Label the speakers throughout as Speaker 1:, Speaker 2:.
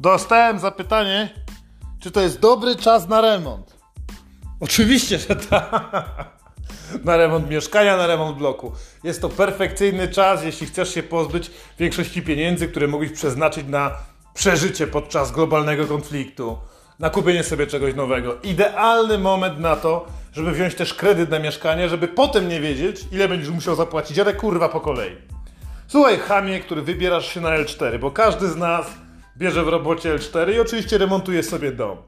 Speaker 1: Dostałem zapytanie, czy to jest dobry czas na remont. Oczywiście, że tak. Na remont mieszkania, na remont bloku. Jest to perfekcyjny czas, jeśli chcesz się pozbyć większości pieniędzy, które mógłbyś przeznaczyć na przeżycie podczas globalnego konfliktu, na kupienie sobie czegoś nowego. Idealny moment na to, żeby wziąć też kredyt na mieszkanie, żeby potem nie wiedzieć, ile będziesz musiał zapłacić, ale kurwa po kolei. Słuchaj, chamie, który wybierasz się na L4, bo każdy z nas bierze w robocie L4 i oczywiście remontuje sobie dom.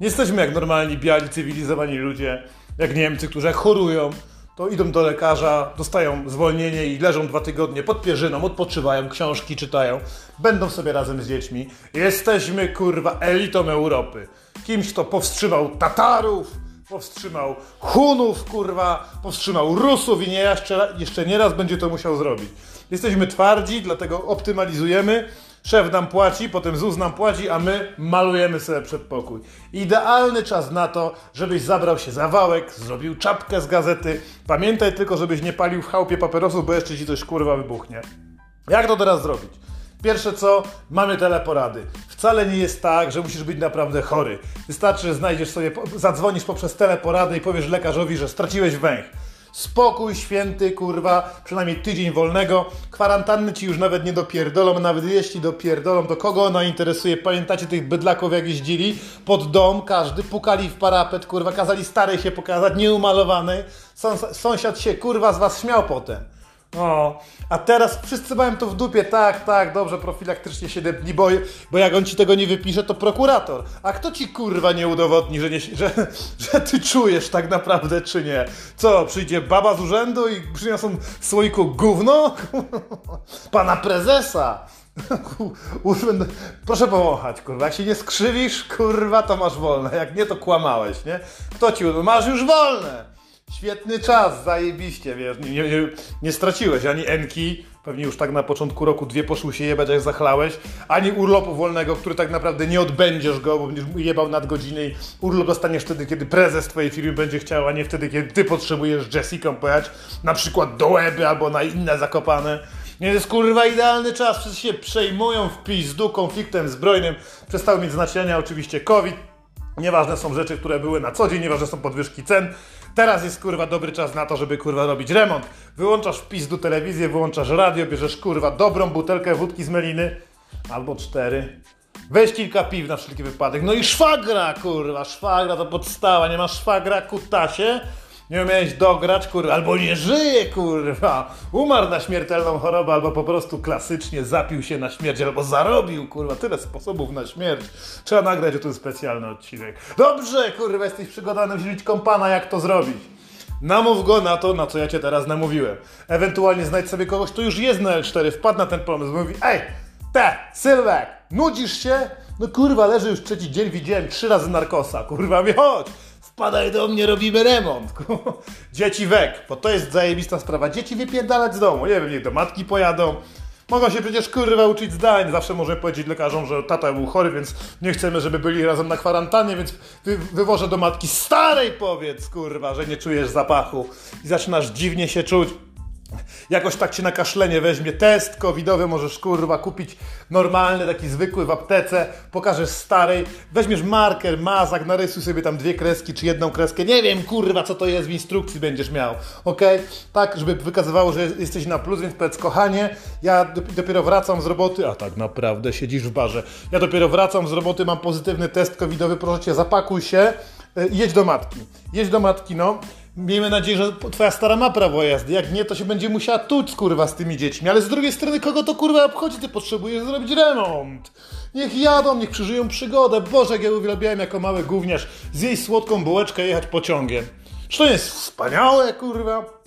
Speaker 1: Nie jesteśmy jak normalni, biali, cywilizowani ludzie, jak Niemcy, którzy jak chorują, to idą do lekarza, dostają zwolnienie i leżą dwa tygodnie pod pierzyną, odpoczywają, książki czytają, będą sobie razem z dziećmi. Jesteśmy, kurwa, elitą Europy. Kimś, kto powstrzymał Tatarów, powstrzymał Hunów, kurwa, powstrzymał Rusów i nie jeszcze, jeszcze nie raz będzie to musiał zrobić. Jesteśmy twardzi, dlatego optymalizujemy. Szef nam płaci, potem ZUS nam płaci, a my malujemy sobie przedpokój. Idealny czas na to, żebyś zabrał się za wałek, zrobił czapkę z gazety. Pamiętaj tylko, żebyś nie palił w chałupie papierosów, bo jeszcze ci coś kurwa wybuchnie. Jak to teraz zrobić? Pierwsze co, mamy teleporady. Wcale nie jest tak, że musisz być naprawdę chory. Wystarczy, że znajdziesz sobie, zadzwonisz poprzez teleporadę i powiesz lekarzowi, że straciłeś węch. Spokój święty, kurwa, przynajmniej tydzień wolnego. Kwarantanny ci już nawet nie dopierdolą, nawet jeśli dopierdolą, to kogo ona interesuje? Pamiętacie tych bydlaków, jak jeździli? Pod dom każdy, pukali w parapet, kurwa, kazali starej się pokazać, nieumalowanej. Sąsiad się, kurwa, z was śmiał potem. O, a teraz wszyscy mają to w dupie, tak, tak, dobrze, profilaktycznie 7 dni, bo, bo jak on ci tego nie wypisze, to prokurator. A kto ci kurwa nie udowodni, że, nie, że, że ty czujesz tak naprawdę, czy nie? Co, przyjdzie baba z urzędu i przyniosą słoiku gówno? Pana prezesa! Proszę powąchać, kurwa. Jak się nie skrzywisz, kurwa, to masz wolne. Jak nie, to kłamałeś, nie? Kto ci Masz już wolne! Świetny czas, zajebiście, wiesz, nie, nie, nie straciłeś ani enki, pewnie już tak na początku roku dwie poszły się jebać jak zachlałeś, ani urlopu wolnego, który tak naprawdę nie odbędziesz go, bo będziesz jebał nadgodziny i urlop dostaniesz wtedy, kiedy prezes twojej firmy będzie chciał, a nie wtedy, kiedy ty potrzebujesz Jessica pojechać na przykład do Łeby albo na inne zakopane. Nie, to jest kurwa idealny czas, wszyscy się przejmują w pizdu konfliktem zbrojnym, przestały mieć znaczenia oczywiście COVID, Nieważne są rzeczy, które były na co dzień, nieważne są podwyżki cen. Teraz jest kurwa dobry czas na to, żeby kurwa robić remont. Wyłączasz w pizdu telewizję, wyłączasz radio, bierzesz kurwa dobrą butelkę wódki z meliny albo cztery. Weź kilka piw na wszelki wypadek. No i szwagra, kurwa, szwagra to podstawa. Nie masz szwagra, kutasie? Nie umiałeś dograć, kurwa, albo nie żyje, kurwa, umarł na śmiertelną chorobę, albo po prostu klasycznie zapił się na śmierć, albo zarobił, kurwa, tyle sposobów na śmierć. Trzeba nagrać o tym specjalny odcinek. Dobrze, kurwa, jesteś przygotowany wziąć kompana, jak to zrobić. Namów go na to, na co ja cię teraz namówiłem. Ewentualnie znajdź sobie kogoś, kto już jest na L4, wpadł na ten pomysł, mówi, ej, te, Sylwek, nudzisz się? No kurwa, leży już trzeci dzień, widziałem trzy razy narkosa, kurwa, mi chodź wpadaj do mnie, robimy remont. Dzieci wek, bo to jest zajebista sprawa. Dzieci wypierdalać z domu, nie wiem, niech do matki pojadą. Mogą się przecież kurwa uczyć zdań. Zawsze możemy powiedzieć lekarzom, że tata był chory, więc nie chcemy, żeby byli razem na kwarantannie, więc wy, wywożę do matki starej powiedz, kurwa, że nie czujesz zapachu i zaczynasz dziwnie się czuć jakoś tak ci na kaszlenie weźmie test covidowy, możesz kurwa kupić normalny, taki zwykły w aptece, pokażesz starej, weźmiesz marker, mazak, narysuj sobie tam dwie kreski czy jedną kreskę, nie wiem kurwa co to jest, w instrukcji będziesz miał, ok? Tak, żeby wykazywało, że jesteś na plus, więc powiedz kochanie, ja dopiero wracam z roboty, a tak naprawdę siedzisz w barze, ja dopiero wracam z roboty, mam pozytywny test covidowy, proszę cię, zapakuj się, e, jedź do matki, jedź do matki, no, Miejmy nadzieję, że twoja stara ma prawo jazdy. Jak nie, to się będzie musiała tuć kurwa z tymi dziećmi. Ale z drugiej strony, kogo to kurwa obchodzi? Ty potrzebujesz zrobić remont. Niech jadą, niech przeżyją przygodę. Boże, jak ja uwielbiałem jako mały gówniarz zjeść słodką bułeczkę i jechać pociągiem. Czy to jest wspaniałe, kurwa?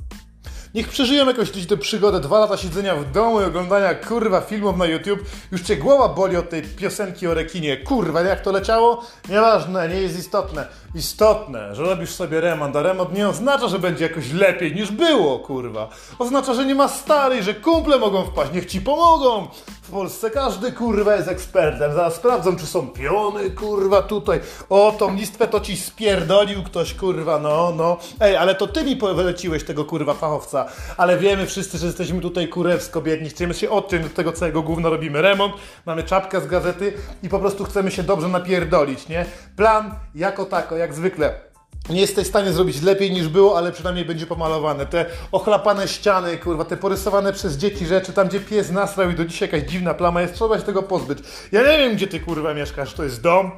Speaker 1: Niech przeżyją jakoś tę przygodę, dwa lata siedzenia w domu i oglądania kurwa filmów na YouTube. Już cię głowa boli od tej piosenki o rekinie. Kurwa, jak to leciało? Nieważne, nie jest istotne. Istotne, że robisz sobie remont, a remont nie oznacza, że będzie jakoś lepiej niż było, kurwa. Oznacza, że nie ma starej, że kumple mogą wpaść, niech ci pomogą. W Polsce każdy kurwa jest ekspertem. Zaraz sprawdzą, czy są piony, kurwa, tutaj. O, tą listwę to ci spierdolił ktoś, kurwa, no, no. Ej, ale to ty mi wyleciłeś tego kurwa fachowca. Ale wiemy wszyscy, że jesteśmy tutaj kurewsko biedni. Chcemy się odciąć do tego całego gówna, robimy remont, mamy czapkę z gazety i po prostu chcemy się dobrze napierdolić, nie? Plan jako tako, jak zwykle nie jesteś w stanie zrobić lepiej niż było, ale przynajmniej będzie pomalowane. Te ochlapane ściany, kurwa, te porysowane przez dzieci rzeczy, tam gdzie pies nasrał i do dzisiaj jakaś dziwna plama jest, trzeba się tego pozbyć. Ja nie wiem, gdzie ty kurwa mieszkasz, to jest dom,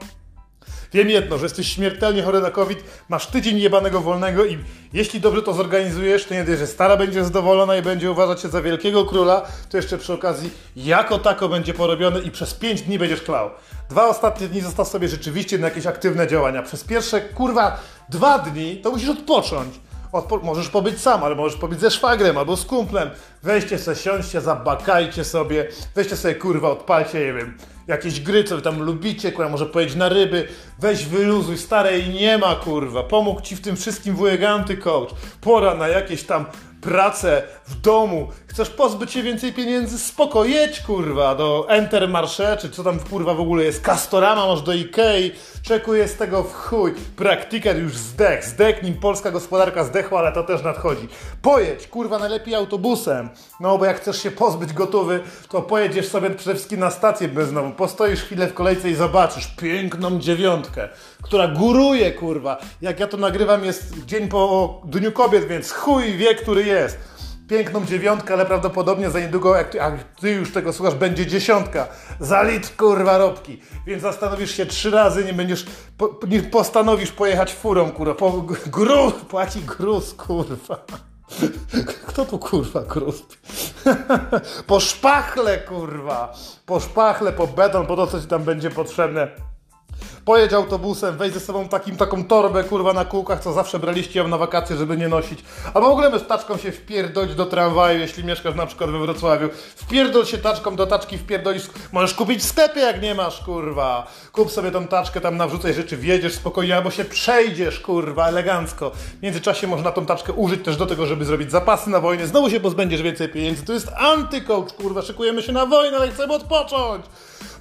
Speaker 1: Wiem jedno, że jesteś śmiertelnie chory na COVID, masz tydzień jebanego wolnego i jeśli dobrze to zorganizujesz, to nie dość, że stara będzie zadowolona i będzie uważać się za wielkiego króla, to jeszcze przy okazji jako tako będzie porobione i przez 5 dni będziesz klał. Dwa ostatnie dni zostaw sobie rzeczywiście na jakieś aktywne działania. Przez pierwsze, kurwa, dwa dni to musisz odpocząć. Odpo możesz pobyć sam, ale możesz pobyć ze szwagrem albo z kumplem. Weźcie se, siądźcie, zabakajcie sobie, weźcie sobie kurwa, odpalcie, nie wiem, jakieś gry, co wy tam lubicie, kurwa, może pojedź na ryby, weź wyluzuj, starej nie ma, kurwa, pomógł ci w tym wszystkim wujek coach. pora na jakieś tam pracę w domu, chcesz pozbyć się więcej pieniędzy, spoko, jedź kurwa do Entermarché, czy co tam kurwa w ogóle jest, Castorama, masz do Ikei, czekuje z tego w chuj, praktyker już zdech, zdech nim polska gospodarka zdechła, ale to też nadchodzi. Pojedź, kurwa, najlepiej autobusem, no bo jak chcesz się pozbyć gotowy, to pojedziesz sobie przede wszystkim na stację benzynową, postoisz chwilę w kolejce i zobaczysz piękną dziewiątkę, która góruje, kurwa. Jak ja to nagrywam, jest dzień po Dniu Kobiet, więc chuj wie, który jest. Piękną dziewiątkę, ale prawdopodobnie za niedługo, jak ty, ty już tego słuchasz, będzie dziesiątka. Za litr, kurwa, robki. Więc zastanowisz się trzy razy, nie będziesz, po, nie postanowisz pojechać furą, kurwa. Po gruz, płaci gruz, kurwa. Kto tu kurwa gruz? po szpachle, kurwa. Po szpachle, po beton, po to, co ci tam będzie potrzebne pojedź autobusem, weź ze sobą takim, taką torbę, kurwa, na kółkach, co zawsze braliście ją na wakacje, żeby nie nosić. Albo w ogóle bez taczką się wpierdolić do tramwaju, jeśli mieszkasz na przykład we Wrocławiu. Wpierdol się taczką do taczki, wpierdolisz. Możesz kupić w sklepie, jak nie masz, kurwa. Kup sobie tą taczkę, tam nawrzucaj rzeczy, wjedziesz spokojnie, albo się przejdziesz, kurwa, elegancko. W międzyczasie można tą taczkę użyć też do tego, żeby zrobić zapasy na wojnę. Znowu się pozbędziesz więcej pieniędzy. To jest antycoach, kurwa, szykujemy się na wojnę, ale chcemy odpocząć.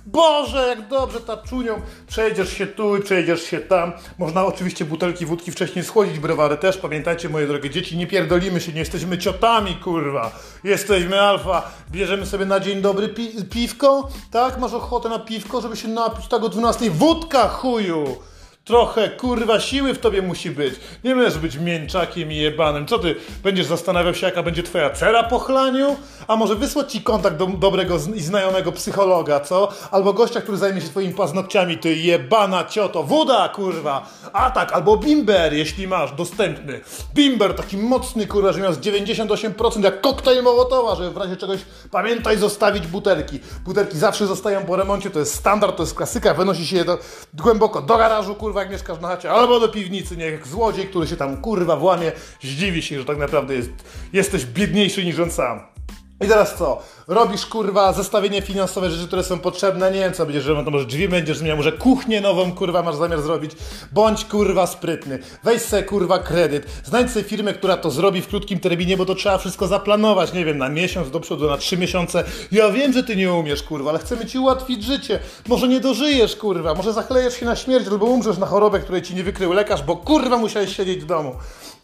Speaker 1: Boże, jak dobrze taczunią. Przejdziesz się tu i przejdziesz się tam. Można oczywiście butelki wódki wcześniej schłodzić, browary też. Pamiętajcie, moje drogie dzieci, nie pierdolimy się, nie jesteśmy ciotami, kurwa. Jesteśmy alfa. Bierzemy sobie na dzień dobry pi piwko, tak? Masz ochotę na piwko, żeby się napić tak o 12. Wódka, chuju! Trochę kurwa siły w tobie musi być. Nie możesz być mięczakiem i jebanym. Co ty będziesz zastanawiał się, jaka będzie twoja cera po chlaniu? A może wysłać ci kontakt do dobrego i znajomego psychologa, co? Albo gościa, który zajmie się twoimi paznokciami, ty jebana cioto. Woda, kurwa! A tak, albo bimber, jeśli masz dostępny. Bimber, taki mocny, kurwa, że miał z 98% jak koktajl Mołotowa, że w razie czegoś pamiętaj zostawić butelki. Butelki zawsze zostają po remoncie, to jest standard, to jest klasyka, wynosi się je do, głęboko do garażu, kurwa kurwa, jak mieszkasz na chacie, albo do piwnicy, niech złodziej, który się tam kurwa włamie, zdziwi się, że tak naprawdę jest, jesteś biedniejszy niż on sam. I teraz co? Robisz kurwa zestawienie finansowe rzeczy, które są potrzebne. Nie wiem co będziesz robił, to może drzwi będziesz zmieniał, może kuchnię nową kurwa masz zamiar zrobić. Bądź kurwa sprytny. Weź sobie kurwa kredyt. Znajdź sobie firmę, która to zrobi w krótkim terminie, bo to trzeba wszystko zaplanować. Nie wiem, na miesiąc do przodu, na trzy miesiące. Ja wiem, że ty nie umiesz kurwa, ale chcemy ci ułatwić życie. Może nie dożyjesz kurwa, może zachlejesz się na śmierć albo umrzesz na chorobę, której ci nie wykrył lekarz, bo kurwa musiałeś siedzieć w domu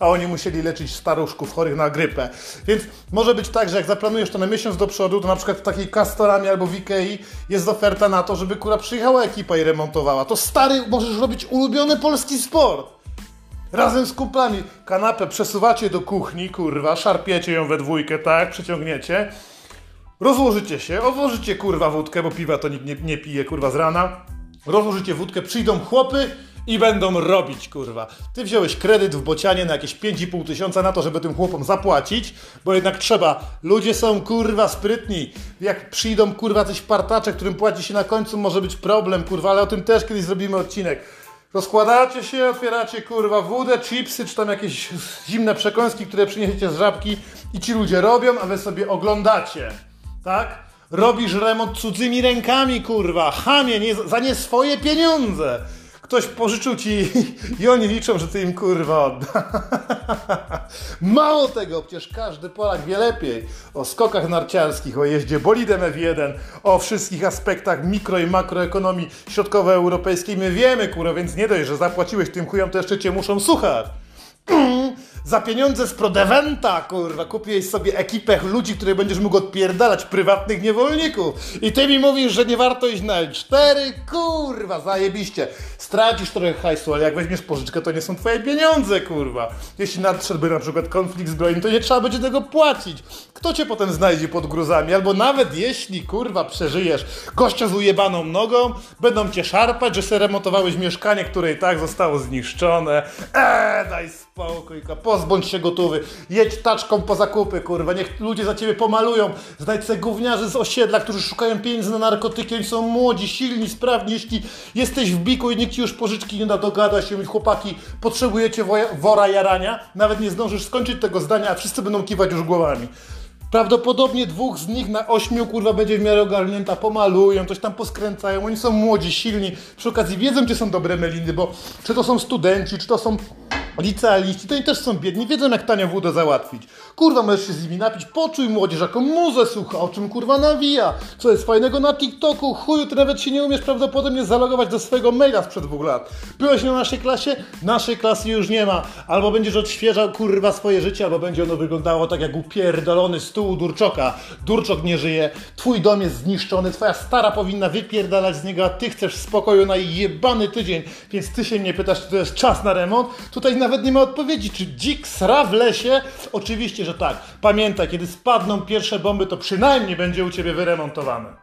Speaker 1: a oni musieli leczyć staruszków chorych na grypę. Więc może być tak, że jak zaplanujesz to na miesiąc do przodu, to na przykład w takiej Castorami albo w Ikei jest oferta na to, żeby kura przyjechała ekipa i remontowała. To stary, możesz robić ulubiony polski sport. Razem z kumplami kanapę przesuwacie do kuchni, kurwa, szarpiecie ją we dwójkę, tak, przeciągniecie. Rozłożycie się, odłożycie kurwa wódkę, bo piwa to nikt nie, nie pije kurwa z rana. Rozłożycie wódkę, przyjdą chłopy, i będą robić, kurwa. Ty wziąłeś kredyt w bocianie na jakieś 5,5 tysiąca na to, żeby tym chłopom zapłacić, bo jednak trzeba. Ludzie są, kurwa, sprytni. Jak przyjdą, kurwa, coś partacze, którym płaci się na końcu, może być problem, kurwa, ale o tym też kiedyś zrobimy odcinek. Rozkładacie się, otwieracie, kurwa, wódę, chipsy, czy tam jakieś zimne przekąski, które przyniesiecie z żabki i ci ludzie robią, a wy sobie oglądacie. Tak? Robisz remont cudzymi rękami, kurwa, chamie, nie, za nie swoje pieniądze. Ktoś pożyczył ci i oni liczą, że ty im kurwa odda. Mało tego, przecież każdy Polak wie lepiej o skokach narciarskich, o jeździe bolidem F1, o wszystkich aspektach mikro i makroekonomii środkowoeuropejskiej. My wiemy, kurwa, więc nie dość, że zapłaciłeś tym chujom, to jeszcze cię muszą słuchać. Za pieniądze z Prodeventa, kurwa, kupiłeś sobie ekipę ludzi, których będziesz mógł odpierdalać, prywatnych niewolników. I ty mi mówisz, że nie warto iść na L4? Kurwa, zajebiście. Stracisz trochę hajsu, ale jak weźmiesz pożyczkę, to nie są twoje pieniądze, kurwa. Jeśli nadszedłby na przykład konflikt zbrojny, to nie trzeba będzie tego płacić. Kto cię potem znajdzie pod gruzami? Albo nawet jeśli, kurwa, przeżyjesz gościa z ujebaną nogą, będą cię szarpać, że se remontowałeś mieszkanie, które i tak zostało zniszczone. Eee, daj spokój, pozbądź się gotowy. Jedź taczką po zakupy, kurwa. Niech ludzie za ciebie pomalują. Znajdź gówniarzy z osiedla, którzy szukają pieniędzy na narkotyki. Oni są młodzi, silni, sprawni. Jeśli jesteś w biku i nikt ci już pożyczki nie da, dogada się chłopaki, potrzebujecie wora jarania, nawet nie zdążysz skończyć tego zdania, a wszyscy będą kiwać już głowami. Prawdopodobnie dwóch z nich na ośmiu kurwa będzie w miarę ogarnięta, pomalują, coś tam poskręcają, oni są młodzi, silni, przy okazji wiedzą gdzie są dobre meliny, bo czy to są studenci, czy to są licealiści, to oni też są biedni, wiedzą jak tanio wódę załatwić. Kurwa, możesz się z nimi napić, poczuj młodzież, jaką muzę słucha, o czym kurwa nawija, co jest fajnego na TikToku, chuju, ty nawet się nie umiesz prawdopodobnie zalogować do swojego maila sprzed dwóch lat. Byłeś na naszej klasie? Naszej klasy już nie ma. Albo będziesz odświeżał kurwa swoje życie, albo będzie ono wyglądało tak jak upierdolony stół Durczoka. Durczok nie żyje, twój dom jest zniszczony, twoja stara powinna wypierdalać z niego, a ty chcesz spokoju na jebany tydzień, więc ty się mnie pytasz, czy to jest czas na remont? Tutaj nawet nie ma odpowiedzi, czy dzik sra w lesie? Oczywiście, że tak. Pamiętaj, kiedy spadną pierwsze bomby, to przynajmniej będzie u ciebie wyremontowane.